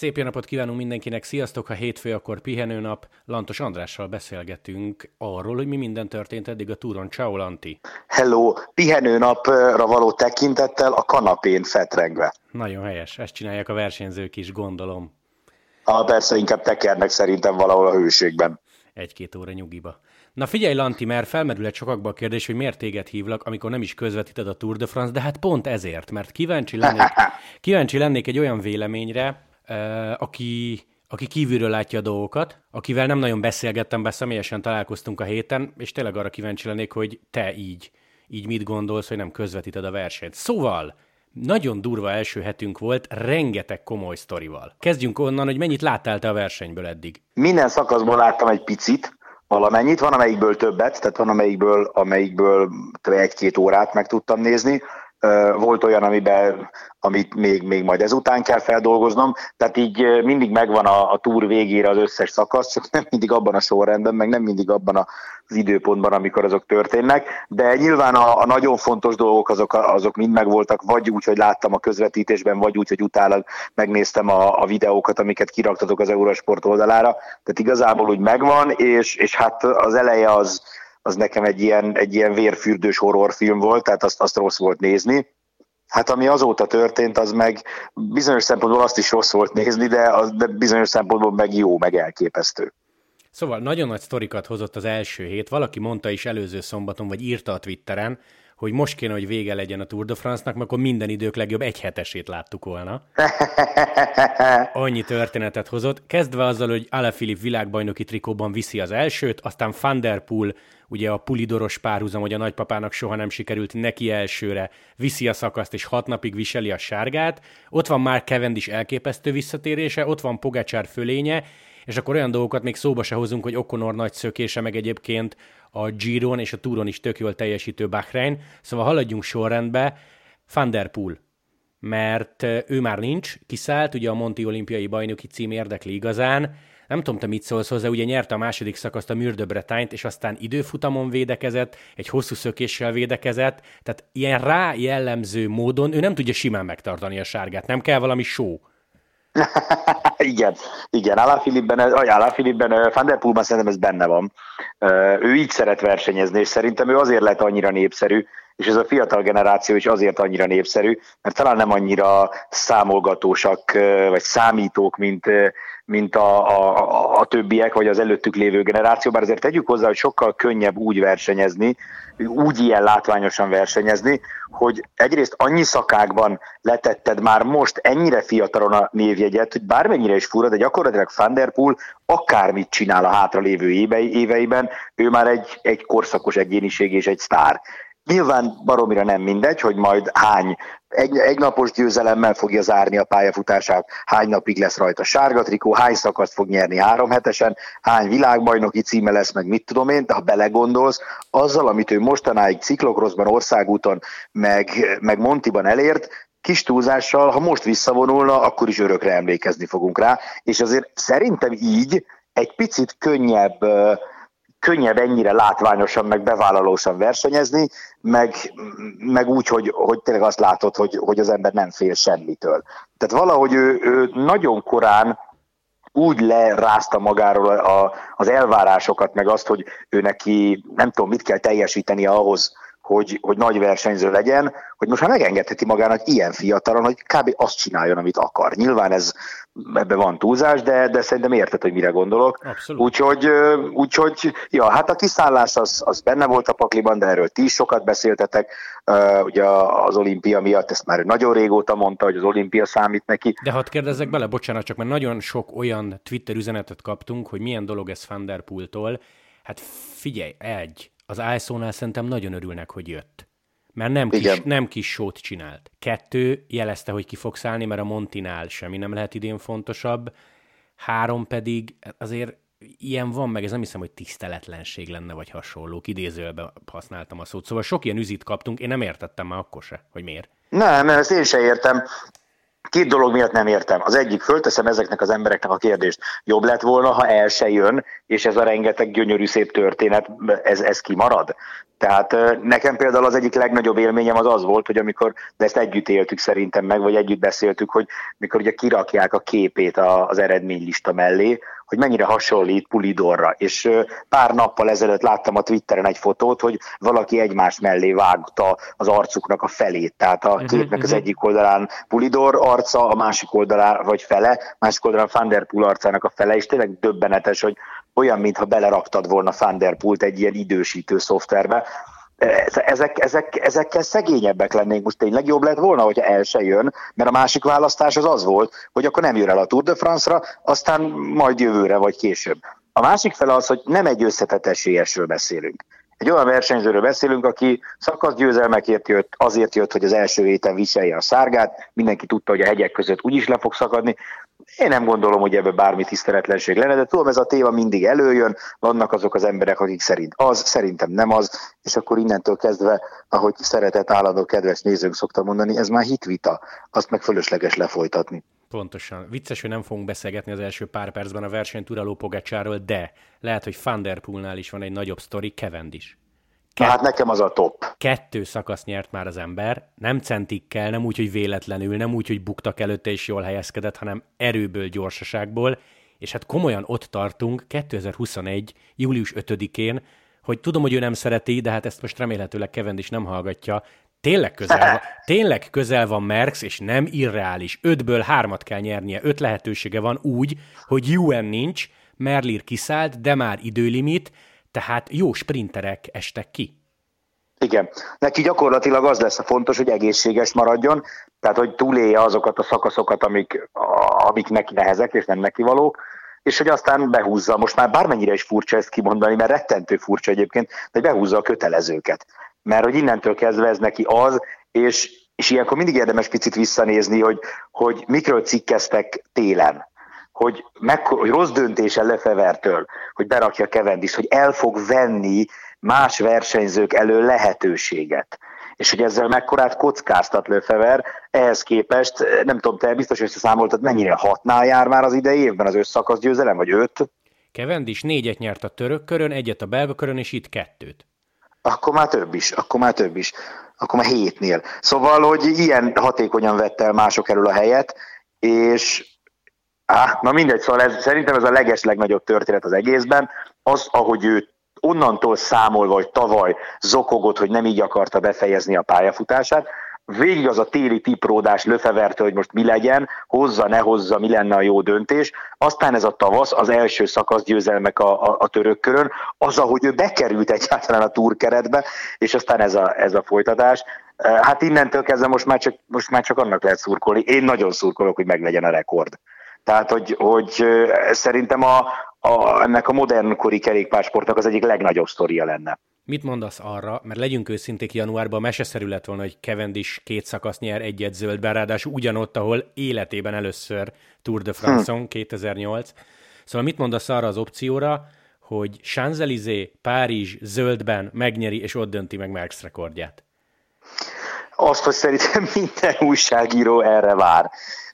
Szép jó napot kívánunk mindenkinek, sziasztok! Ha hétfő, akkor pihenőnap. Lantos Andrással beszélgetünk arról, hogy mi minden történt eddig a túron. Ciao, Lanti! Hello! Pihenőnapra való tekintettel a kanapén fetrengve. Nagyon helyes, ezt csinálják a versenyzők is, gondolom. Ha persze inkább tekernek szerintem valahol a hőségben. Egy-két óra nyugiba. Na figyelj, Lanti, mert felmerül egy sokakba a kérdés, hogy miért téged hívlak, amikor nem is közvetíted a Tour de France, de hát pont ezért, mert kíváncsi lennék, kíváncsi lennék egy olyan véleményre, aki, aki kívülről látja a dolgokat, akivel nem nagyon beszélgettem be, személyesen találkoztunk a héten, és tényleg arra kíváncsi lennék, hogy te így, így mit gondolsz, hogy nem közvetíted a versenyt. Szóval, nagyon durva első hetünk volt, rengeteg komoly sztorival. Kezdjünk onnan, hogy mennyit láttál te a versenyből eddig? Minden szakaszból láttam egy picit, valamennyit, van amelyikből többet, tehát van amelyikből, amelyikből egy-két órát meg tudtam nézni, volt olyan, amiben, amit még, még majd ezután kell feldolgoznom, tehát így mindig megvan a, a túr végére az összes szakasz, csak nem mindig abban a sorrendben, meg nem mindig abban az időpontban, amikor azok történnek, de nyilván a, a nagyon fontos dolgok azok, azok mind megvoltak, vagy úgy, hogy láttam a közvetítésben, vagy úgy, hogy utána megnéztem a, a videókat, amiket kiraktatok az Eurosport oldalára, tehát igazából úgy megvan, és, és hát az eleje az, az nekem egy ilyen, egy ilyen vérfürdős horrorfilm volt, tehát azt, azt rossz volt nézni. Hát ami azóta történt, az meg bizonyos szempontból azt is rossz volt nézni, de, az, de bizonyos szempontból meg jó, meg elképesztő. Szóval nagyon nagy sztorikat hozott az első hét. Valaki mondta is előző szombaton, vagy írta a Twitteren, hogy most kéne, hogy vége legyen a Tour de France-nak, mert akkor minden idők legjobb egy hetesét láttuk volna. Annyi történetet hozott. Kezdve azzal, hogy Alaphilippe világbajnoki trikóban viszi az elsőt, aztán Van der Poel, ugye a pulidoros párhuzam, hogy a nagypapának soha nem sikerült neki elsőre, viszi a szakaszt, és hat napig viseli a sárgát. Ott van már Cavendish elképesztő visszatérése, ott van Pogacsár fölénye, és akkor olyan dolgokat még szóba se hozunk, hogy Okonor nagy szökése, meg egyébként a Giron és a Touron is tök jól teljesítő Bahrein. Szóval haladjunk sorrendbe. Van mert ő már nincs, kiszállt, ugye a Monti olimpiai bajnoki cím érdekli igazán. Nem tudom, te mit szólsz hozzá, ugye nyerte a második szakaszt a Mürde Bretányt, és aztán időfutamon védekezett, egy hosszú szökéssel védekezett, tehát ilyen rá jellemző módon ő nem tudja simán megtartani a sárgát, nem kell valami show. igen, igen, Alaphilipben, Alaphilipben, Van der Poelban szerintem ez benne van. Ő így szeret versenyezni, és szerintem ő azért lett annyira népszerű, és ez a fiatal generáció is azért annyira népszerű, mert talán nem annyira számolgatósak, vagy számítók, mint, mint a, a, a többiek, vagy az előttük lévő generáció, bár azért tegyük hozzá, hogy sokkal könnyebb úgy versenyezni, úgy ilyen látványosan versenyezni, hogy egyrészt annyi szakákban letetted már most ennyire fiatalon a névjegyet, hogy bármennyire is fura, de gyakorlatilag Van akármit csinál a hátralévő éveiben, ő már egy, egy korszakos egyéniség és egy sztár. Nyilván baromira nem mindegy, hogy majd hány egy, egy napos győzelemmel fogja zárni a pályafutását, hány napig lesz rajta sárga trikó, hány szakaszt fog nyerni három hetesen, hány világbajnoki címe lesz, meg mit tudom én, de ha belegondolsz, azzal, amit ő mostanáig ciklokroszban, országúton, meg, meg Montiban elért, kis túlzással, ha most visszavonulna, akkor is örökre emlékezni fogunk rá, és azért szerintem így egy picit könnyebb könnyebb ennyire látványosan, meg bevállalósan versenyezni, meg, meg úgy, hogy, hogy tényleg azt látod, hogy, hogy az ember nem fél semmitől. Tehát valahogy ő, ő nagyon korán úgy lerázta magáról a, az elvárásokat, meg azt, hogy ő neki nem tudom, mit kell teljesíteni ahhoz, hogy, hogy nagy versenyző legyen, hogy most már megengedheti magának ilyen fiatalon, hogy kb. azt csináljon, amit akar. Nyilván ez ebben van túlzás, de, de szerintem érted, hogy mire gondolok. Úgyhogy, úgyhogy, ja, hát a kiszállás az, az benne volt a pakliban, de erről ti is sokat beszéltetek. Uh, ugye az olimpia miatt, ezt már nagyon régóta mondta, hogy az olimpia számít neki. De hadd kérdezzek bele, bocsánat, csak mert nagyon sok olyan Twitter üzenetet kaptunk, hogy milyen dolog ez Van der Poel-tól. Hát figyelj, egy, az ISO-nál szerintem nagyon örülnek, hogy jött. Mert nem kis, nem kis sót csinált. Kettő, jelezte, hogy ki fog szállni, mert a Montinál semmi nem lehet idén fontosabb. Három pedig azért ilyen van, meg ez nem hiszem, hogy tiszteletlenség lenne, vagy hasonló. Idézőbe használtam a szót. Szóval sok ilyen üzit kaptunk, én nem értettem már akkor se, hogy miért. Nem, ezt én se értem. Két dolog miatt nem értem. Az egyik, fölteszem ezeknek az embereknek a kérdést. Jobb lett volna, ha el se jön, és ez a rengeteg gyönyörű szép történet, ez, ez kimarad. Tehát nekem például az egyik legnagyobb élményem az az volt, hogy amikor, de ezt együtt éltük szerintem meg, vagy együtt beszéltük, hogy mikor ugye kirakják a képét az eredménylista mellé, hogy mennyire hasonlít Pulidorra. És pár nappal ezelőtt láttam a Twitteren egy fotót, hogy valaki egymás mellé vágta az arcuknak a felét. Tehát a mhm, képnek az mhm. egyik oldalán Pulidor arca, a másik oldalán, vagy fele, másik oldalán Van der Poel arcának a fele, és tényleg döbbenetes, hogy olyan, mintha beleraktad volna Van der Poelt egy ilyen idősítő szoftverbe, ezek, ezek, ezekkel szegényebbek lennénk, most tényleg jobb lett volna, hogyha el se jön, mert a másik választás az az volt, hogy akkor nem jön el a Tour de France-ra, aztán majd jövőre vagy később. A másik fele az, hogy nem egy összetett esélyesről beszélünk. Egy olyan versenyzőről beszélünk, aki szakaszgyőzelmekért jött, azért jött, hogy az első héten viselje a szárgát, mindenki tudta, hogy a hegyek között úgyis le fog szakadni, én nem gondolom, hogy ebbe bármi tiszteletlenség lenne, de tudom, ez a téma mindig előjön, vannak azok az emberek, akik szerint az, szerintem nem az, és akkor innentől kezdve, ahogy szeretett állandó kedves nézőnk szokta mondani, ez már hitvita, azt meg fölösleges lefolytatni. Pontosan. Vicces, hogy nem fogunk beszélgetni az első pár percben a versenyt uraló Pogacsáról, de lehet, hogy Van is van egy nagyobb sztori, is. Kett... Hát nekem az a top. Kettő szakasz nyert már az ember, nem centikkel, nem úgy, hogy véletlenül, nem úgy, hogy buktak előtte és jól helyezkedett, hanem erőből, gyorsaságból, és hát komolyan ott tartunk 2021. július 5-én, hogy tudom, hogy ő nem szereti, de hát ezt most remélhetőleg Kevend is nem hallgatja, tényleg közel van, tényleg közel van Merx, és nem irreális. Ötből hármat kell nyernie, öt lehetősége van úgy, hogy UN nincs, Merlir kiszállt, de már időlimit, tehát jó sprinterek estek ki. Igen. Neki gyakorlatilag az lesz a fontos, hogy egészséges maradjon, tehát hogy túlélje azokat a szakaszokat, amik, amik neki nehezek és nem neki valók, és hogy aztán behúzza, most már bármennyire is furcsa ezt kimondani, mert rettentő furcsa egyébként, de behúzza a kötelezőket. Mert hogy innentől kezdve ez neki az, és, és ilyenkor mindig érdemes picit visszanézni, hogy, hogy mikről cikkeztek télen hogy, meg, hogy rossz döntése Lefevertől, hogy berakja Kevendis, hogy el fog venni más versenyzők elő lehetőséget. És hogy ezzel mekkorát kockáztat Lefever, ehhez képest, nem tudom, te biztos összeszámoltad, mennyire hatnál jár már az idei évben az összakasz győzelem, vagy öt? Kevendis négyet nyert a török körön, egyet a belga körön, és itt kettőt. Akkor már több is, akkor már több is. Akkor már hétnél. Szóval, hogy ilyen hatékonyan vette el mások elől a helyet, és Á, na mindegy, szóval ez, szerintem ez a leges legnagyobb történet az egészben, az, ahogy ő onnantól számolva, hogy tavaly zokogott, hogy nem így akarta befejezni a pályafutását, végig az a téli tipródás löfevertől, hogy most mi legyen, hozza, ne hozza, mi lenne a jó döntés. Aztán ez a tavasz, az első szakasz győzelmek a, a, a török körön, az, ahogy ő bekerült egyáltalán a túrkeretbe, és aztán ez a, ez a folytatás. Hát innentől kezdve most már, csak, most már csak annak lehet szurkolni. Én nagyon szurkolok, hogy meglegyen a rekord. Tehát, hogy, hogy szerintem a, a, ennek a modern kori kerékpársportnak az egyik legnagyobb sztoria lenne. Mit mondasz arra, mert legyünk őszinték januárban meseszerű lett volna, hogy Cavendish két szakasz nyer egyet zöldben, ráadásul ugyanott, ahol életében először Tour de France-on hm. 2008. Szóval mit mondasz arra az opcióra, hogy Champs-Élysées, Párizs zöldben megnyeri, és ott dönti meg Merckx rekordját? Azt, hogy szerintem minden újságíró erre vár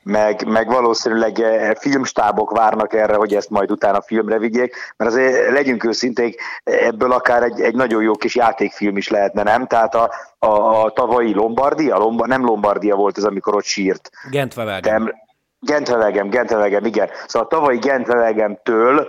meg, meg valószínűleg eh, filmstábok várnak erre, hogy ezt majd utána filmre vigyék, mert azért legyünk őszinték, ebből akár egy, egy nagyon jó kis játékfilm is lehetne, nem? Tehát a, a, a tavalyi Lombardia, Lomba, nem Lombardia volt ez, amikor ott sírt. Gentvevelgem. Gentvevelgem, Gentvevelgem, igen. Szóval a tavalyi Gentvevelgemtől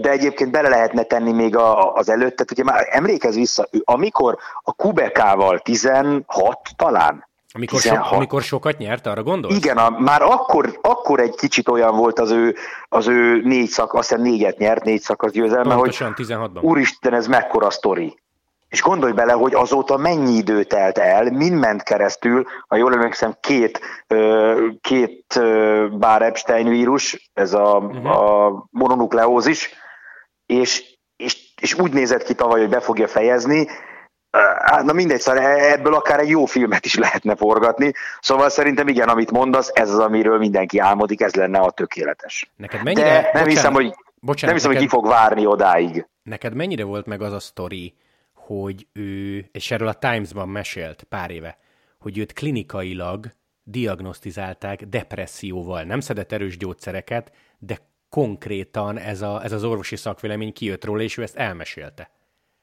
de egyébként bele lehetne tenni még a, az előttet, ugye már emlékez vissza, amikor a Kubekával 16 talán, amikor, so, amikor sokat nyert, arra gondolsz? Igen, a, már akkor, akkor egy kicsit olyan volt az ő, az ő négy szak, azt hiszem négyet nyert, négy szakasz győzelme, Pontosan, hogy 16-ban. úristen, ez mekkora sztori. És gondolj bele, hogy azóta mennyi idő telt el, mind ment keresztül, ha jól emlékszem, két, két bár Epstein vírus, ez a, uh-huh. a mononukleózis, és, és, és úgy nézett ki tavaly, hogy be fogja fejezni, na mindegy, szóval ebből akár egy jó filmet is lehetne forgatni. Szóval szerintem igen, amit mondasz, ez az, amiről mindenki álmodik, ez lenne a tökéletes. Neked mennyire, De nem bocsánat, hiszem, hogy, bocsánat, nem hiszem, neked, hogy ki fog várni odáig. Neked mennyire volt meg az a sztori, hogy ő, és erről a Times-ban mesélt pár éve, hogy őt klinikailag diagnosztizálták depresszióval. Nem szedett erős gyógyszereket, de konkrétan ez, a, ez az orvosi szakvélemény kijött róla, és ő ezt elmesélte.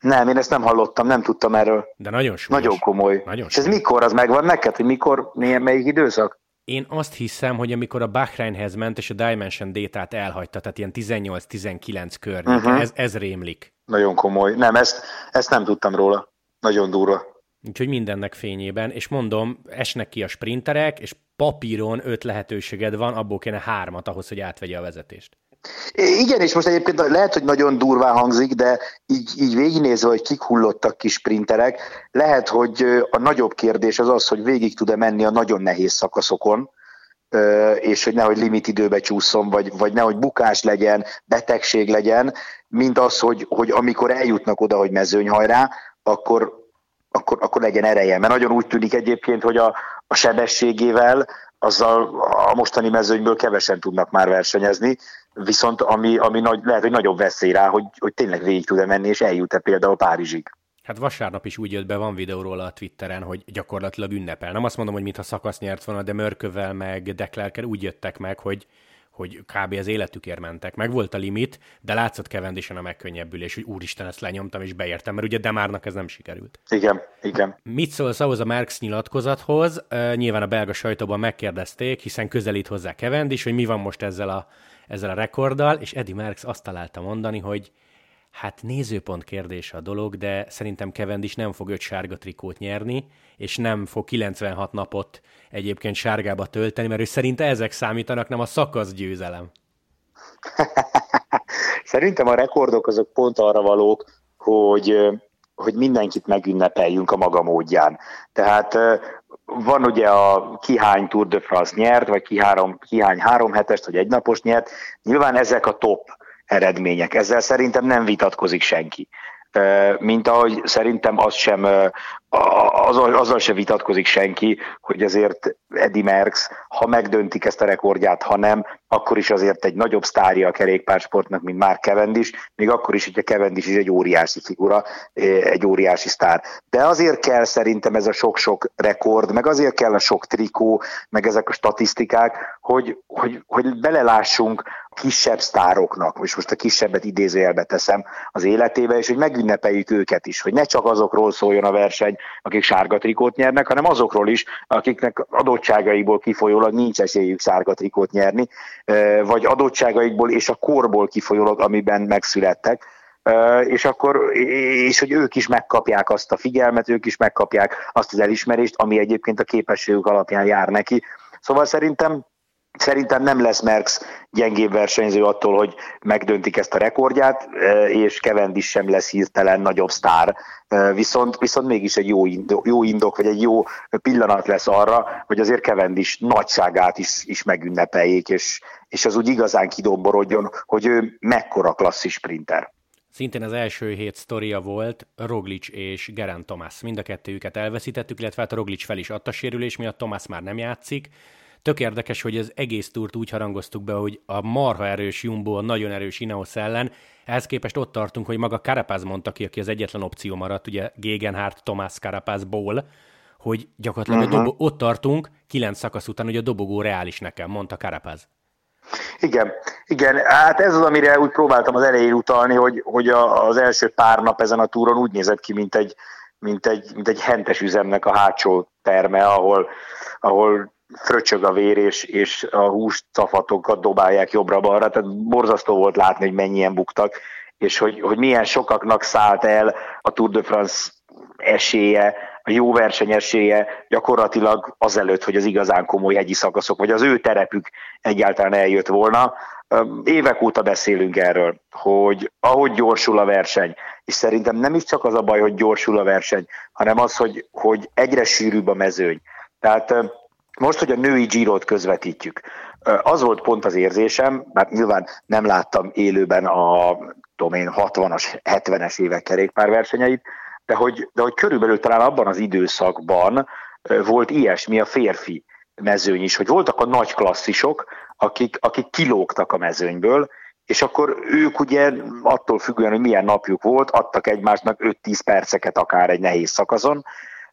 Nem, én ezt nem hallottam, nem tudtam erről. De nagyon súlyos. Nagyon komoly. Nagyon és ez mikor, az megvan neked, hogy mikor, milyen, melyik időszak? Én azt hiszem, hogy amikor a Bahreinhez ment, és a Dimension Data-t elhagyta, tehát ilyen 18-19 környéke, uh-huh. ez, ez rémlik. Nagyon komoly. Nem, ezt, ezt nem tudtam róla. Nagyon durva. Úgyhogy mindennek fényében, és mondom, esnek ki a sprinterek, és papíron öt lehetőséged van, abból kéne hármat ahhoz, hogy átvegye a vezetést. Igen, és most egyébként lehet, hogy nagyon durván hangzik, de így, így végignézve, hogy kik hullottak kis sprinterek, lehet, hogy a nagyobb kérdés az az, hogy végig tud-e menni a nagyon nehéz szakaszokon, és hogy nehogy limit időbe csúszom, vagy, vagy nehogy bukás legyen, betegség legyen, mint az, hogy, hogy amikor eljutnak oda, hogy mezőnyhajrá, akkor, akkor, akkor legyen ereje. Mert nagyon úgy tűnik egyébként, hogy a, a sebességével azzal a mostani mezőnyből kevesen tudnak már versenyezni, viszont ami, ami nagy, lehet, hogy nagyobb veszély rá, hogy, hogy tényleg végig tud-e menni, és eljut-e például Párizsig. Hát vasárnap is úgy jött be, van videó róla a Twitteren, hogy gyakorlatilag ünnepel. Nem azt mondom, hogy mintha szakasz nyert volna, de Mörkövel meg Deklerkel úgy jöttek meg, hogy hogy kb. az életükért mentek. Meg volt a limit, de látszott Kevendisen a megkönnyebbülés, hogy úristen, ezt lenyomtam és beértem, mert ugye Demárnak ez nem sikerült. Igen, igen. Mit szólsz ahhoz a Marx nyilatkozathoz? Nyilván a belga sajtóban megkérdezték, hiszen közelít hozzá Kevendis, hogy mi van most ezzel a, ezzel a rekorddal, és Eddie Marx azt találta mondani, hogy Hát nézőpont kérdése a dolog, de szerintem is nem fog öt sárga trikót nyerni, és nem fog 96 napot egyébként sárgába tölteni, mert ő szerinte ezek számítanak, nem a szakasz győzelem. Szerintem a rekordok azok pont arra valók, hogy, hogy mindenkit megünnepeljünk a maga módján. Tehát van ugye a kihány Tour de France nyert, vagy kihárom, kihány három hetest, vagy egynapos nyert. Nyilván ezek a top eredmények. Ezzel szerintem nem vitatkozik senki. Mint ahogy szerintem az sem azzal, azzal se vitatkozik senki, hogy azért Eddie Merckx, ha megdöntik ezt a rekordját, ha nem, akkor is azért egy nagyobb sztárja a kerékpársportnak, mint már Cavendish, még akkor is, hogyha Cavendish is egy óriási figura, egy óriási sztár. De azért kell szerintem ez a sok-sok rekord, meg azért kell a sok trikó, meg ezek a statisztikák, hogy, hogy, hogy belelássunk kisebb sztároknak, és most a kisebbet idézőjelbe teszem az életébe, és hogy megünnepeljük őket is, hogy ne csak azokról szóljon a verseny, akik sárga trikót nyernek, hanem azokról is, akiknek adottságaiból kifolyólag nincs esélyük sárga trikót nyerni, vagy adottságaikból és a korból kifolyólag, amiben megszülettek, és akkor, és hogy ők is megkapják azt a figyelmet, ők is megkapják azt az elismerést, ami egyébként a képességük alapján jár neki. Szóval szerintem Szerintem nem lesz Merckx gyengébb versenyző attól, hogy megdöntik ezt a rekordját, e, és Cavendish sem lesz hirtelen nagyobb sztár. E, viszont, viszont mégis egy jó indok, jó indok, vagy egy jó pillanat lesz arra, hogy azért Cavendish nagyságát is, is megünnepeljék, és, és az úgy igazán kidomborodjon, hogy ő mekkora klasszis sprinter. Szintén az első hét sztoria volt Roglic és Geraint Thomas. Mind a kettőjüket elveszítettük, illetve hát a Roglic fel is adta sérülés miatt, Thomas már nem játszik. Tök érdekes, hogy az egész túrt úgy harangoztuk be, hogy a marha erős Jumbo, a nagyon erős Ineos ellen, ehhez képest ott tartunk, hogy maga Carapaz mondta ki, aki az egyetlen opció maradt, ugye Gegenhardt, Tomás Carapaz, Ból, hogy gyakorlatilag uh-huh. dobo- ott tartunk, kilenc szakasz után, hogy a dobogó reális nekem, mondta Carapaz. Igen, igen, hát ez az, amire úgy próbáltam az elején utalni, hogy, hogy a, az első pár nap ezen a túron úgy nézett ki, mint egy, mint egy, mint egy hentes üzemnek a hátsó terme, ahol, ahol fröcsög a vér, és, és a hús cafatokat dobálják jobbra-balra, tehát borzasztó volt látni, hogy mennyien buktak, és hogy, hogy milyen sokaknak szállt el a Tour de France esélye, a jó verseny esélye gyakorlatilag azelőtt, hogy az igazán komoly hegyi szakaszok, vagy az ő terepük egyáltalán eljött volna. Évek óta beszélünk erről, hogy ahogy gyorsul a verseny, és szerintem nem is csak az a baj, hogy gyorsul a verseny, hanem az, hogy, hogy egyre sűrűbb a mezőny. Tehát most, hogy a női Girot közvetítjük, az volt pont az érzésem, mert nyilván nem láttam élőben a tudom én, 60-as, 70-es évek kerékpárversenyeit, de hogy, de hogy körülbelül talán abban az időszakban volt ilyesmi a férfi mezőny is, hogy voltak a nagy klasszisok, akik, akik kilógtak a mezőnyből, és akkor ők ugye attól függően, hogy milyen napjuk volt, adtak egymásnak 5-10 perceket akár egy nehéz szakaszon,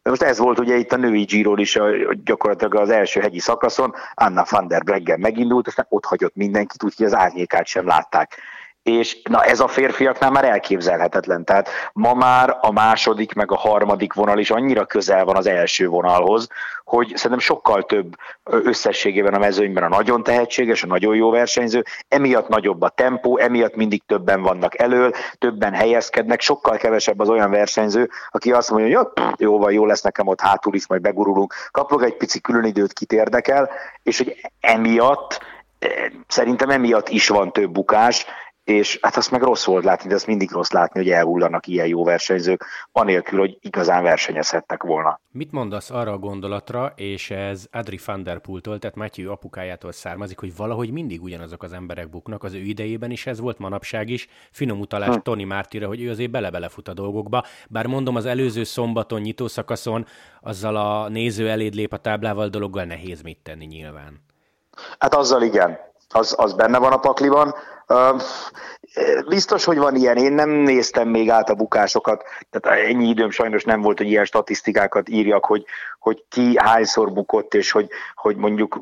De most ez volt ugye itt a női Giro is a, gyakorlatilag az első hegyi szakaszon, Anna van der Breggen megindult, aztán ott hagyott mindenkit, úgyhogy az árnyékát sem látták és na ez a férfiaknál már elképzelhetetlen. Tehát ma már a második meg a harmadik vonal is annyira közel van az első vonalhoz, hogy szerintem sokkal több összességében a mezőnyben a nagyon tehetséges, a nagyon jó versenyző, emiatt nagyobb a tempó, emiatt mindig többen vannak elől, többen helyezkednek, sokkal kevesebb az olyan versenyző, aki azt mondja, hogy jó, jó van, jó lesz nekem ott hátul is, majd begurulunk, kapok egy pici külön időt, kit érdekel, és hogy emiatt eh, Szerintem emiatt is van több bukás, és hát azt meg rossz volt látni, de azt mindig rossz látni, hogy elhullanak ilyen jó versenyzők, anélkül, hogy igazán versenyezhettek volna. Mit mondasz arra a gondolatra, és ez Adri van der Poel-től, tehát Matthew apukájától származik, hogy valahogy mindig ugyanazok az emberek buknak, az ő idejében is ez volt, manapság is, finom utalás hm. Tony Martira, hogy ő azért bele-belefut a dolgokba, bár mondom, az előző szombaton, nyitószakaszon azzal a néző eléd lép a táblával dologgal nehéz mit tenni nyilván. Hát azzal igen, az, az benne van a pakliban. Biztos, hogy van ilyen, én nem néztem még át a bukásokat, tehát ennyi időm sajnos nem volt, hogy ilyen statisztikákat írjak, hogy, hogy ki hányszor bukott, és hogy, hogy mondjuk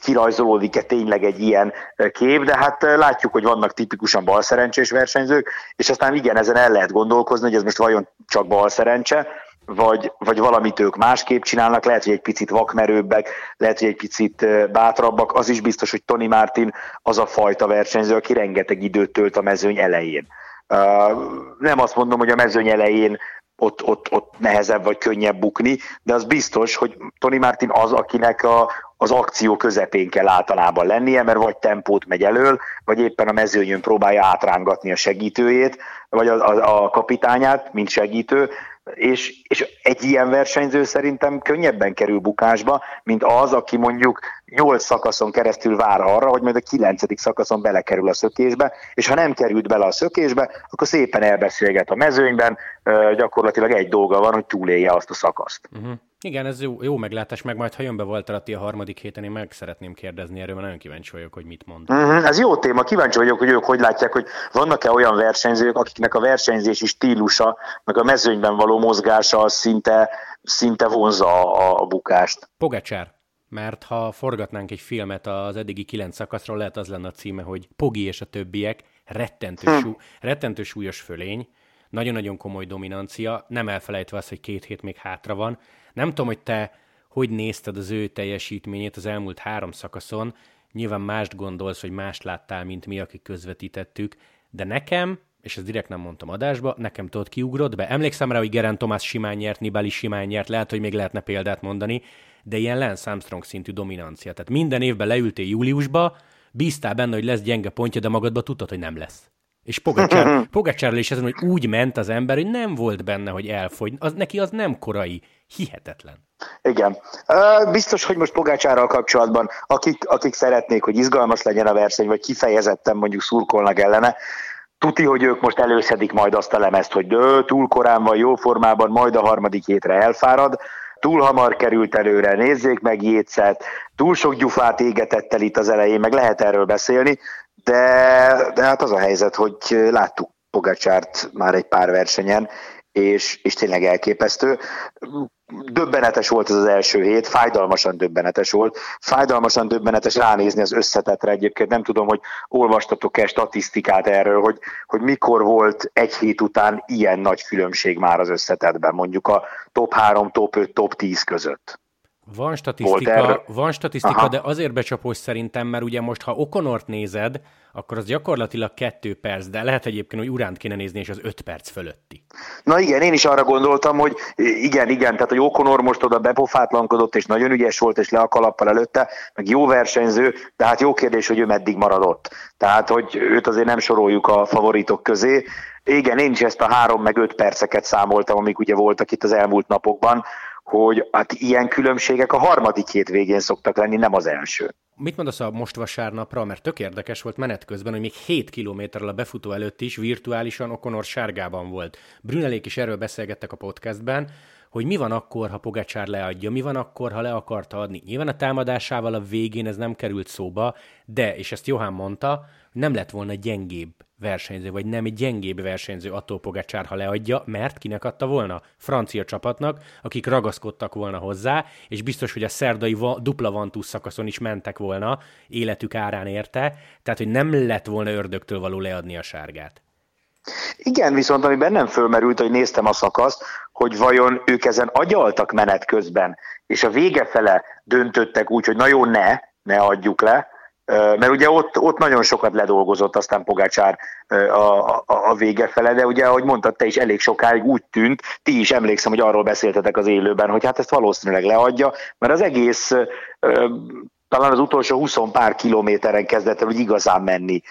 kirajzolódik-e tényleg egy ilyen kép, de hát látjuk, hogy vannak tipikusan balszerencsés versenyzők, és aztán igen, ezen el lehet gondolkozni, hogy ez most vajon csak balszerencse, vagy, vagy valamit ők másképp csinálnak, lehet, hogy egy picit vakmerőbbek, lehet, hogy egy picit bátrabbak, az is biztos, hogy Tony Martin az a fajta versenyző, aki rengeteg időt tölt a mezőny elején. Nem azt mondom, hogy a mezőny elején ott, ott, ott nehezebb vagy könnyebb bukni, de az biztos, hogy Tony Martin az, akinek a, az akció közepén kell általában lennie, mert vagy tempót megy elől, vagy éppen a mezőnyön próbálja átrángatni a segítőjét, vagy a, a, a kapitányát, mint segítő, és, és egy ilyen versenyző szerintem könnyebben kerül bukásba, mint az, aki mondjuk nyolc szakaszon keresztül vár arra, hogy majd a kilencedik szakaszon belekerül a szökésbe, és ha nem került bele a szökésbe, akkor szépen elbeszélget a mezőnyben, gyakorlatilag egy dolga van, hogy túlélje azt a szakaszt. Uh-huh. Igen, ez jó, jó meglátás, meg majd ha jön be Valterati a harmadik héten, én meg szeretném kérdezni erről, mert nagyon kíváncsi vagyok, hogy mit mond. Uh-huh, ez jó téma, kíváncsi vagyok, hogy ők hogy látják, hogy vannak-e olyan versenyzők, akiknek a versenyzési stílusa, meg a mezőnyben való mozgása az szinte, szinte vonza a, a bukást. Pogacsár, mert ha forgatnánk egy filmet az eddigi kilenc szakaszról, lehet az lenne a címe, hogy Pogi és a többiek, rettentő, hm. sú, rettentő súlyos fölény, nagyon-nagyon komoly dominancia, nem elfelejtve azt, hogy két hét még hátra van, nem tudom, hogy te hogy nézted az ő teljesítményét az elmúlt három szakaszon, nyilván mást gondolsz, hogy mást láttál, mint mi, akik közvetítettük, de nekem, és ezt direkt nem mondtam adásba, nekem tudod kiugrott be. Emlékszem rá, hogy Geraint Thomas simán nyert, Nibali simán nyert, lehet, hogy még lehetne példát mondani, de ilyen Lance Armstrong szintű dominancia. Tehát minden évben leültél júliusba, bíztál benne, hogy lesz gyenge pontja, de magadba tudtad, hogy nem lesz. És Pogacsár, Pogacsárral is ezen, hogy úgy ment az ember, hogy nem volt benne, hogy elfogy. Az, neki az nem korai. Hihetetlen. Igen. Biztos, hogy most Pogácsárral kapcsolatban, akik, akik szeretnék, hogy izgalmas legyen a verseny, vagy kifejezetten mondjuk szurkolnak ellene, Tuti, hogy ők most előszedik majd azt a lemezt, hogy dő, túl korán van, jó formában, majd a harmadik hétre elfárad, túl hamar került előre, nézzék meg Jétszet, túl sok gyufát égetett el itt az elején, meg lehet erről beszélni, de, de hát az a helyzet, hogy láttuk Pogacsárt már egy pár versenyen, és, és tényleg elképesztő. Döbbenetes volt ez az első hét, fájdalmasan döbbenetes volt. Fájdalmasan döbbenetes ránézni az összetetre egyébként. Nem tudom, hogy olvastatok-e statisztikát erről, hogy, hogy mikor volt egy hét után ilyen nagy különbség már az összetetben, mondjuk a top 3, top 5, top 10 között. Van statisztika, van statisztika de azért becsapós szerintem, mert ugye most, ha Okonort nézed, akkor az gyakorlatilag kettő perc, de lehet egyébként, hogy uránt kéne nézni, és az öt perc fölötti. Na igen, én is arra gondoltam, hogy igen, igen, tehát hogy Okonor most oda bepofátlankodott, és nagyon ügyes volt, és le a kalappal előtte, meg jó versenyző, de hát jó kérdés, hogy ő meddig maradott. Tehát, hogy őt azért nem soroljuk a favoritok közé. Igen, én is ezt a három meg öt perceket számoltam, amik ugye voltak itt az elmúlt napokban, hogy hát ilyen különbségek a harmadik hét végén szoktak lenni, nem az első. Mit mondasz a most vasárnapra, mert tök érdekes volt menet közben, hogy még 7 kilométerrel a befutó előtt is virtuálisan Okonor sárgában volt. Brünelék is erről beszélgettek a podcastben, hogy mi van akkor, ha Pogacsár leadja, mi van akkor, ha le akarta adni. Nyilván a támadásával a végén ez nem került szóba, de, és ezt Johan mondta, nem lett volna gyengébb versenyző, vagy nem egy gyengébb versenyző attól Pogacsár, ha leadja, mert kinek adta volna? Francia csapatnak, akik ragaszkodtak volna hozzá, és biztos, hogy a szerdai va, dupla vantúsz szakaszon is mentek volna, életük árán érte, tehát, hogy nem lett volna ördögtől való leadni a sárgát. Igen, viszont ami bennem fölmerült, hogy néztem a szakaszt, hogy vajon ők ezen agyaltak menet közben, és a vége fele döntöttek úgy, hogy na jó, ne, ne adjuk le, mert ugye ott, ott nagyon sokat ledolgozott aztán Pogácsár a, a, a vége fele, de ugye, ahogy mondtad, te is elég sokáig úgy tűnt, ti is emlékszem, hogy arról beszéltetek az élőben, hogy hát ezt valószínűleg leadja, mert az egész talán az utolsó 20 pár kilométeren kezdett el, igazán menni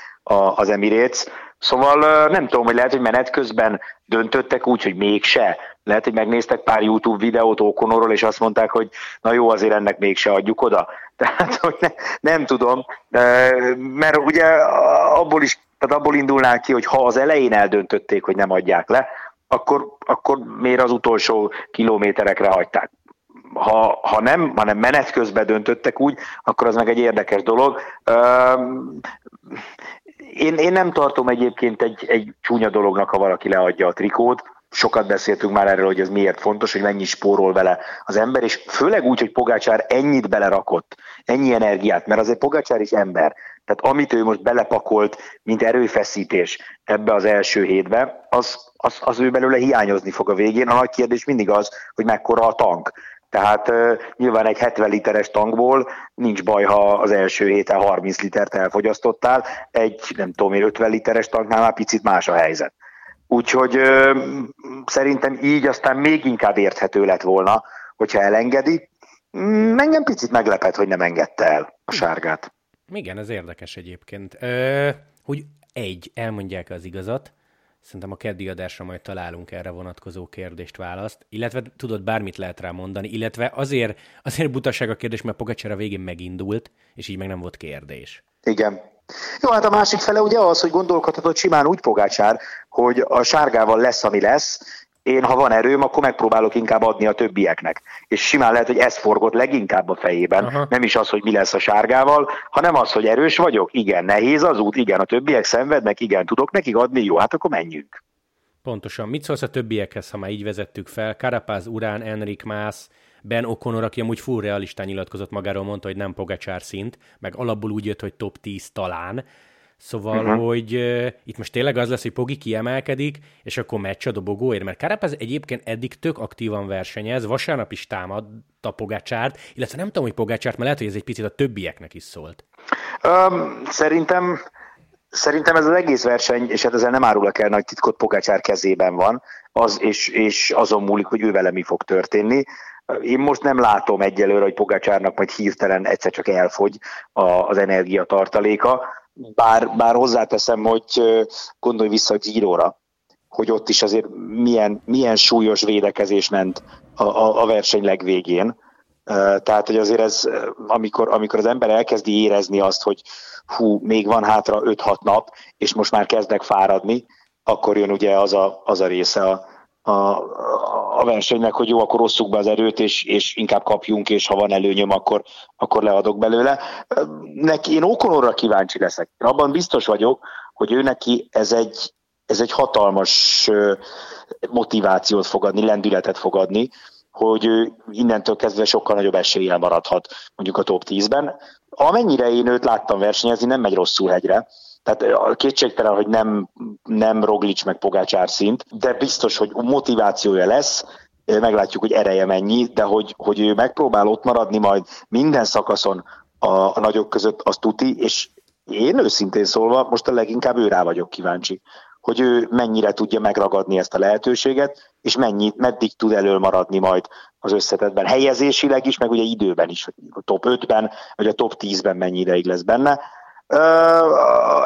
az Emirates, Szóval nem tudom, hogy lehet, hogy menet közben döntöttek úgy, hogy mégse. Lehet, hogy megnéztek pár YouTube videót Okonorról, és azt mondták, hogy na jó, azért ennek mégse adjuk oda. Tehát, hogy ne, nem tudom, mert ugye abból is, tehát abból indulnánk ki, hogy ha az elején eldöntötték, hogy nem adják le, akkor, akkor miért az utolsó kilométerekre hagyták? Ha, ha nem, hanem menet közben döntöttek úgy, akkor az meg egy érdekes dolog én, én nem tartom egyébként egy, egy csúnya dolognak, ha valaki leadja a trikót. Sokat beszéltünk már erről, hogy ez miért fontos, hogy mennyi spórol vele az ember, és főleg úgy, hogy Pogácsár ennyit belerakott, ennyi energiát, mert azért Pogácsár is ember. Tehát amit ő most belepakolt, mint erőfeszítés ebbe az első hétbe, az, az, az ő belőle hiányozni fog a végén. A nagy kérdés mindig az, hogy mekkora a tank. Tehát nyilván egy 70 literes tankból nincs baj, ha az első héten 30 litert elfogyasztottál, egy nem tudom én 50 literes tanknál már picit más a helyzet. Úgyhogy uh, szerintem így aztán még inkább érthető lett volna, hogyha elengedi. Mm, engem picit meglepet, hogy nem engedte el a sárgát. Igen, ez érdekes egyébként. Ö, hogy egy, elmondják az igazat, Szerintem a keddi adásra majd találunk erre vonatkozó kérdést, választ, illetve tudod, bármit lehet rá mondani, illetve azért, azért butaság a kérdés, mert Pogacsár a végén megindult, és így meg nem volt kérdés. Igen. Jó, hát a másik fele ugye az, hogy gondolkodhatod simán úgy Pogácsár, hogy a sárgával lesz, ami lesz, én, ha van erőm, akkor megpróbálok inkább adni a többieknek. És simán lehet, hogy ez forgott leginkább a fejében. Aha. Nem is az, hogy mi lesz a sárgával, hanem az, hogy erős vagyok. Igen, nehéz az út, igen, a többiek szenvednek, igen, tudok nekik adni, jó, hát akkor menjünk. Pontosan. Mit szólsz a többiekhez, ha már így vezettük fel? Karapáz, Urán, Enrik Mász, Ben O'Connor, aki amúgy full realistán nyilatkozott magáról, mondta, hogy nem Pogacsár szint, meg alapból úgy jött, hogy top 10 talán. Szóval, uh-huh. hogy uh, itt most tényleg az lesz, hogy Pogi kiemelkedik, és akkor meccs a dobogóért, mert Carapaz egyébként eddig tök aktívan versenyez, vasárnap is támadta Pogácsárt, illetve nem tudom, hogy Pogácsárt, mert lehet, hogy ez egy picit a többieknek is szólt. Um, szerintem Szerintem ez az egész verseny, és hát ezzel nem árulok el nagy titkot, Pogácsár kezében van, az, és, és azon múlik, hogy ő vele mi fog történni. Én most nem látom egyelőre, hogy Pogácsárnak majd hirtelen egyszer csak elfogy az energiatartaléka bár, bár hozzáteszem, hogy gondolj vissza a Giro-ra, hogy ott is azért milyen, milyen súlyos védekezés ment a, a, a verseny legvégén. Tehát, hogy azért ez, amikor, amikor az ember elkezdi érezni azt, hogy hú, még van hátra 5-6 nap, és most már kezdek fáradni, akkor jön ugye az a, az a része a, a, a versenynek, hogy jó, akkor rosszuk be az erőt, és, és inkább kapjunk, és ha van előnyöm, akkor, akkor leadok belőle. Neki én Okonorra kíváncsi leszek. Abban biztos vagyok, hogy ő neki ez egy, ez egy hatalmas motivációt fogadni, lendületet fogadni, hogy ő innentől kezdve sokkal nagyobb eséllyel maradhat mondjuk a top 10-ben. Amennyire én őt láttam versenyezni, nem megy rosszul hegyre, tehát kétségtelen, hogy nem, nem Roglic meg Pogácsár szint, de biztos, hogy motivációja lesz, meglátjuk, hogy ereje mennyi, de hogy, hogy ő megpróbál ott maradni majd minden szakaszon a, a nagyok között, az tuti, és én őszintén szólva most a leginkább őrá vagyok kíváncsi, hogy ő mennyire tudja megragadni ezt a lehetőséget, és mennyi, meddig tud elől maradni majd az összetetben. Helyezésileg is, meg ugye időben is, a top 5-ben, vagy a top 10-ben mennyi ideig lesz benne.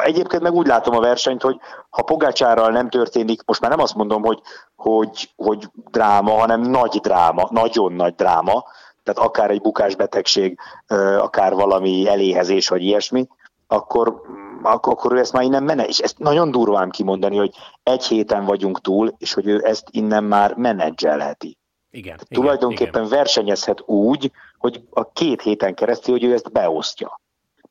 Egyébként meg úgy látom a versenyt, hogy ha Pogácsárral nem történik, most már nem azt mondom, hogy, hogy, hogy dráma, hanem nagy dráma, nagyon nagy dráma, tehát akár egy bukásbetegség, akár valami eléhezés, vagy ilyesmi, akkor, akkor ő ezt már innen mene, és ezt nagyon durván kimondani, hogy egy héten vagyunk túl, és hogy ő ezt innen már menedzselheti. Igen, igen, tulajdonképpen igen. versenyezhet úgy, hogy a két héten keresztül, hogy ő ezt beosztja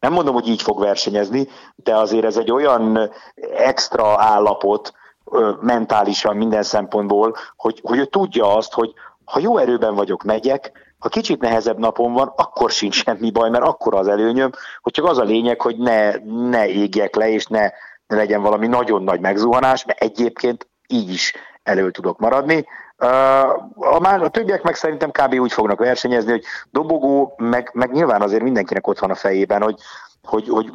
Nem mondom, hogy így fog versenyezni, de azért ez egy olyan extra állapot mentálisan minden szempontból, hogy, hogy ő tudja azt, hogy ha jó erőben vagyok, megyek, ha kicsit nehezebb napon van, akkor sincs semmi baj, mert akkor az előnyöm, hogy csak az a lényeg, hogy ne, ne égjek le, és ne, ne legyen valami nagyon nagy megzuhanás, mert egyébként így is elő tudok maradni. A, már, a többiek meg szerintem kb. úgy fognak versenyezni, hogy dobogó, meg, meg nyilván azért mindenkinek ott van a fejében, hogy, hogy, hogy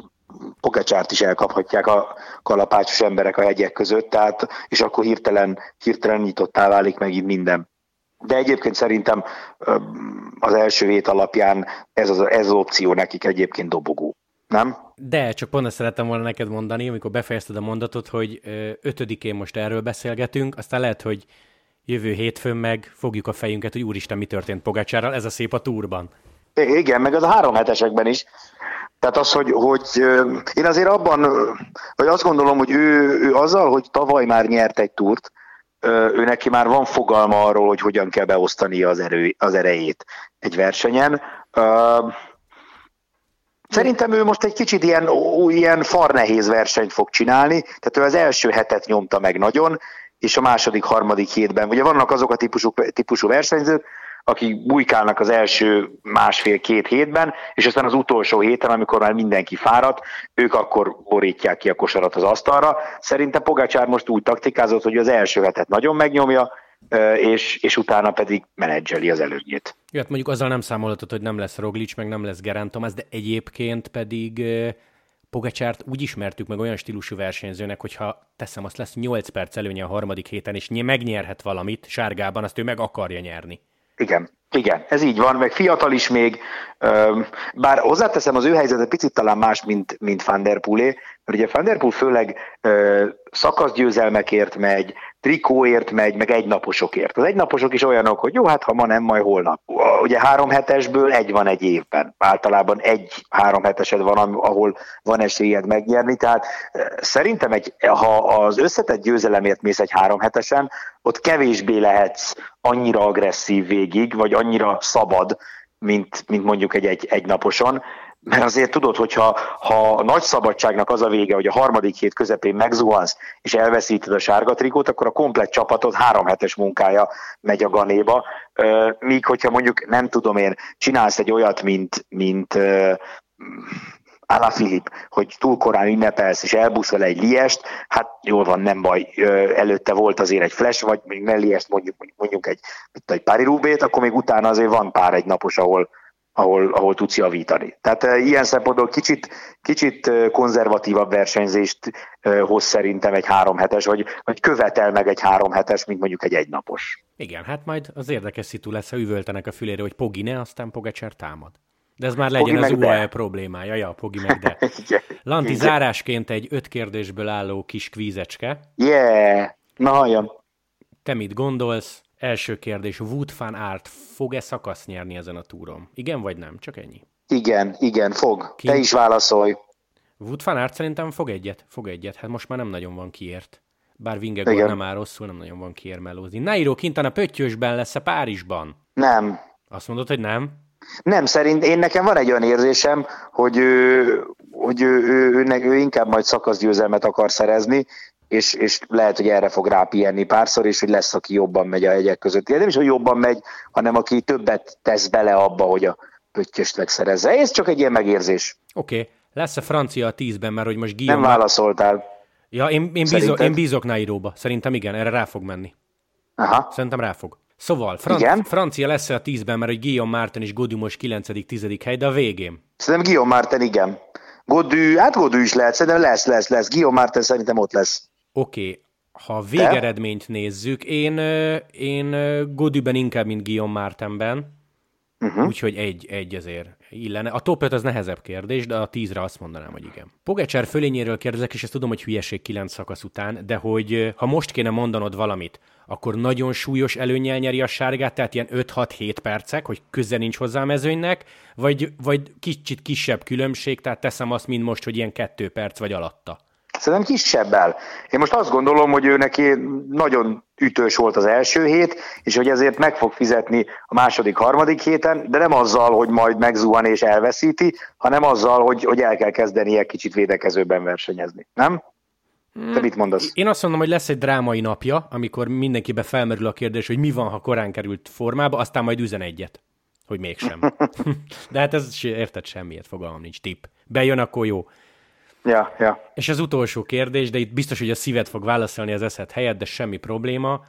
Pogacsárt is elkaphatják a kalapácsos emberek a hegyek között, tehát, és akkor hirtelen, hirtelen nyitottá válik meg itt minden. De egyébként szerintem az első hét alapján ez az, ez az opció nekik egyébként dobogó. Nem? De, csak pont ezt szerettem volna neked mondani, amikor befejezted a mondatot, hogy ötödikén most erről beszélgetünk, aztán lehet, hogy jövő hétfőn meg fogjuk a fejünket, hogy úristen, mi történt Pogácsárral, ez a szép a túrban. Igen, meg az a három hetesekben is. Tehát az, hogy, hogy én azért abban, vagy azt gondolom, hogy ő, ő azzal, hogy tavaly már nyert egy túrt, ő neki már van fogalma arról, hogy hogyan kell beosztani az, erő, az erejét egy versenyen. Szerintem ő most egy kicsit ilyen, ilyen farnehéz versenyt fog csinálni, tehát ő az első hetet nyomta meg nagyon, és a második, harmadik hétben. Ugye vannak azok a típusú, típusú versenyzők, akik bujkálnak az első másfél-két hétben, és aztán az utolsó héten, amikor már mindenki fáradt, ők akkor borítják ki a kosarat az asztalra. Szerintem Pogácsár most úgy taktikázott, hogy az első hetet nagyon megnyomja, és, és utána pedig menedzseli az előnyét. Jó, hát mondjuk azzal nem számolhatod, hogy nem lesz Roglic, meg nem lesz Gerán Thomas, de egyébként pedig Pogacsárt úgy ismertük meg olyan stílusú versenyzőnek, hogyha teszem, azt lesz 8 perc előnye a harmadik héten, és megnyerhet valamit sárgában, azt ő meg akarja nyerni. Igen, igen, ez így van, meg fiatal is még, bár hozzáteszem, az ő helyzete picit talán más, mint, mint Van der Poelé, mert ugye Van der Poel főleg szakaszgyőzelmekért megy, trikóért megy, meg egynaposokért. Az egynaposok is olyanok, hogy jó, hát ha ma nem, majd holnap. Ugye három hetesből egy van egy évben. Általában egy három hetesed van, ahol van esélyed megnyerni, tehát szerintem egy, ha az összetett győzelemért mész egy három hetesen, ott kevésbé lehetsz annyira agresszív végig, vagy annyira szabad, mint, mint mondjuk egy, egy, egy naposon, mert azért tudod, hogyha ha a nagy szabadságnak az a vége, hogy a harmadik hét közepén megzuhansz, és elveszíted a sárga trikót, akkor a komplet csapatod három hetes munkája megy a ganéba. Míg hogyha mondjuk, nem tudom én, csinálsz egy olyat, mint, mint Ala Filip, hogy túl korán ünnepelsz, és elbuszol egy liest, hát jól van, nem baj, előtte volt azért egy flash, vagy még ne liest, mondjuk, mondjuk egy, egy pári rúbét, akkor még utána azért van pár egy napos, ahol, ahol, ahol tudsz javítani. Tehát e, ilyen szempontból kicsit, kicsit e, konzervatívabb versenyzést e, hoz szerintem egy három hetes, vagy, vagy követel meg egy három hetes, mint mondjuk egy egynapos. Igen, hát majd az érdekes szitu lesz, ha üvöltenek a fülére, hogy Pogi ne, aztán Pogacser támad. De ez már legyen Pogi az UAE problémája. Ja, Pogi meg de. Lanti, Igen. zárásként egy öt kérdésből álló kis kvízecske. Yeah! Na halljam. Te mit gondolsz? Első kérdés, Wood van Art fog-e szakasz nyerni ezen a túron? Igen vagy nem? Csak ennyi. Igen, igen, fog. Ki? Te is válaszolj. Wood van Art szerintem fog egyet. Fog egyet. Hát most már nem nagyon van kiért. Bár Vingegor nem áll rosszul, nem nagyon van kiért melózni. Nairo Quintana Pöttyösben lesz-e Párizsban? Nem. Azt mondod, hogy nem? Nem, szerint én nekem van egy olyan érzésem, hogy ő, hogy ő, ő, ő, ő, ő inkább majd szakaszgyőzelmet akar szerezni, és, és lehet, hogy erre fog rápienni párszor, és hogy lesz, aki jobban megy a hegyek között. Nem is, hogy jobban megy, hanem aki többet tesz bele abba, hogy a pöttyöst megszerezze. Ez csak egy ilyen megérzés. Oké, okay. lesz a francia a tízben, mert hogy most Guillaume... Nem válaszoltál. Ja, én, én, bízok, én bízok Nairóba. Szerintem igen, erre rá fog menni. Aha. Szerintem rá fog. Szóval, Fran- igen? francia lesz a tízben, mert hogy Guillaume Martin és Godu most 9.-10. hely, de a végén. Szerintem Guillaume Martin, igen. Godu, hát Godu is lehet, szerintem lesz, lesz, lesz. Guillaume Martin szerintem ott lesz. Oké, okay. ha végeredményt nézzük, én, én Godüben inkább, mint Guillaume Martenben, uh-huh. úgyhogy egy, egy azért illene. A top 5 az nehezebb kérdés, de a 10-re azt mondanám, hogy igen. Pogacsár fölényéről kérdezek, és ezt tudom, hogy hülyeség 9 szakasz után, de hogy ha most kéne mondanod valamit, akkor nagyon súlyos előnyel nyeri a sárgát, tehát ilyen 5-6-7 percek, hogy köze nincs hozzá a mezőnynek, vagy, vagy kicsit kisebb különbség, tehát teszem azt, mint most, hogy ilyen 2 perc vagy alatta. Szerintem kisebbel. Én most azt gondolom, hogy ő neki nagyon ütős volt az első hét, és hogy ezért meg fog fizetni a második, harmadik héten, de nem azzal, hogy majd megzuhan és elveszíti, hanem azzal, hogy, hogy el kell kezdenie kicsit védekezőben versenyezni. Nem? Te mit mondasz? Én azt mondom, hogy lesz egy drámai napja, amikor mindenkibe felmerül a kérdés, hogy mi van, ha korán került formába, aztán majd üzen egyet, hogy mégsem. De hát ez érted semmiért, fogalmam nincs, tipp. Bejön, akkor jó. Ja, ja. És az utolsó kérdés, de itt biztos, hogy a szíved fog válaszolni az eszed helyett, de semmi probléma.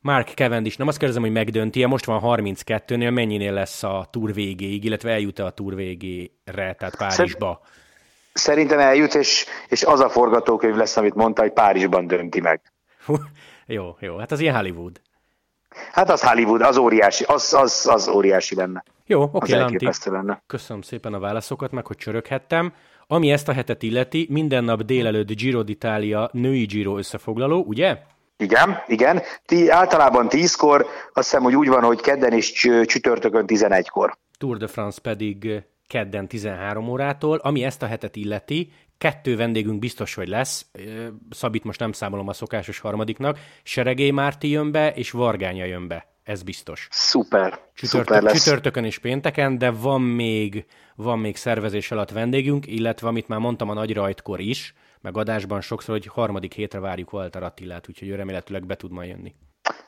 Mark Cavendish, nem azt kérdezem, hogy megdönti -e, most van 32-nél, mennyinél lesz a túr végéig, illetve eljut-e a túr végére, tehát Párizsba? Szerintem eljut, és, és az a forgatókönyv lesz, amit mondta, hogy Párizsban dönti meg. jó, jó, hát az ilyen Hollywood. Hát az Hollywood, az óriási, az, az, az óriási lenne. Jó, oké, okay, Lanti. Lenne. Köszönöm szépen a válaszokat, meg hogy csöröghettem. Ami ezt a hetet illeti, minden nap délelőtt Giro d'Italia női Giro összefoglaló, ugye? Igen, igen. Ti, általában 10-kor, azt hiszem, hogy úgy van, hogy kedden és csütörtökön 11-kor. Tour de France pedig kedden 13 órától. Ami ezt a hetet illeti, kettő vendégünk biztos, hogy lesz. Szabit most nem számolom a szokásos harmadiknak. Seregély Márti jön be, és Vargánya jön be. Ez biztos. Szuper. Csütörtök, Szuper lesz. Csütörtökön és pénteken, de van még, van még szervezés alatt vendégünk, illetve amit már mondtam a nagy rajtkor is, meg adásban sokszor, hogy harmadik hétre várjuk Walter Attilát, úgyhogy ő remélhetőleg be tud majd jönni.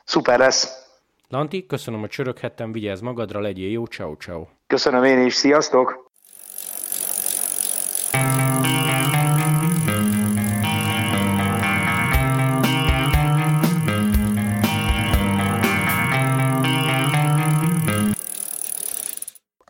Szuper lesz. Lanti, köszönöm, hogy csöröghettem, vigyázz magadra, legyél jó, ciao ciao. Köszönöm én is, sziasztok! thank you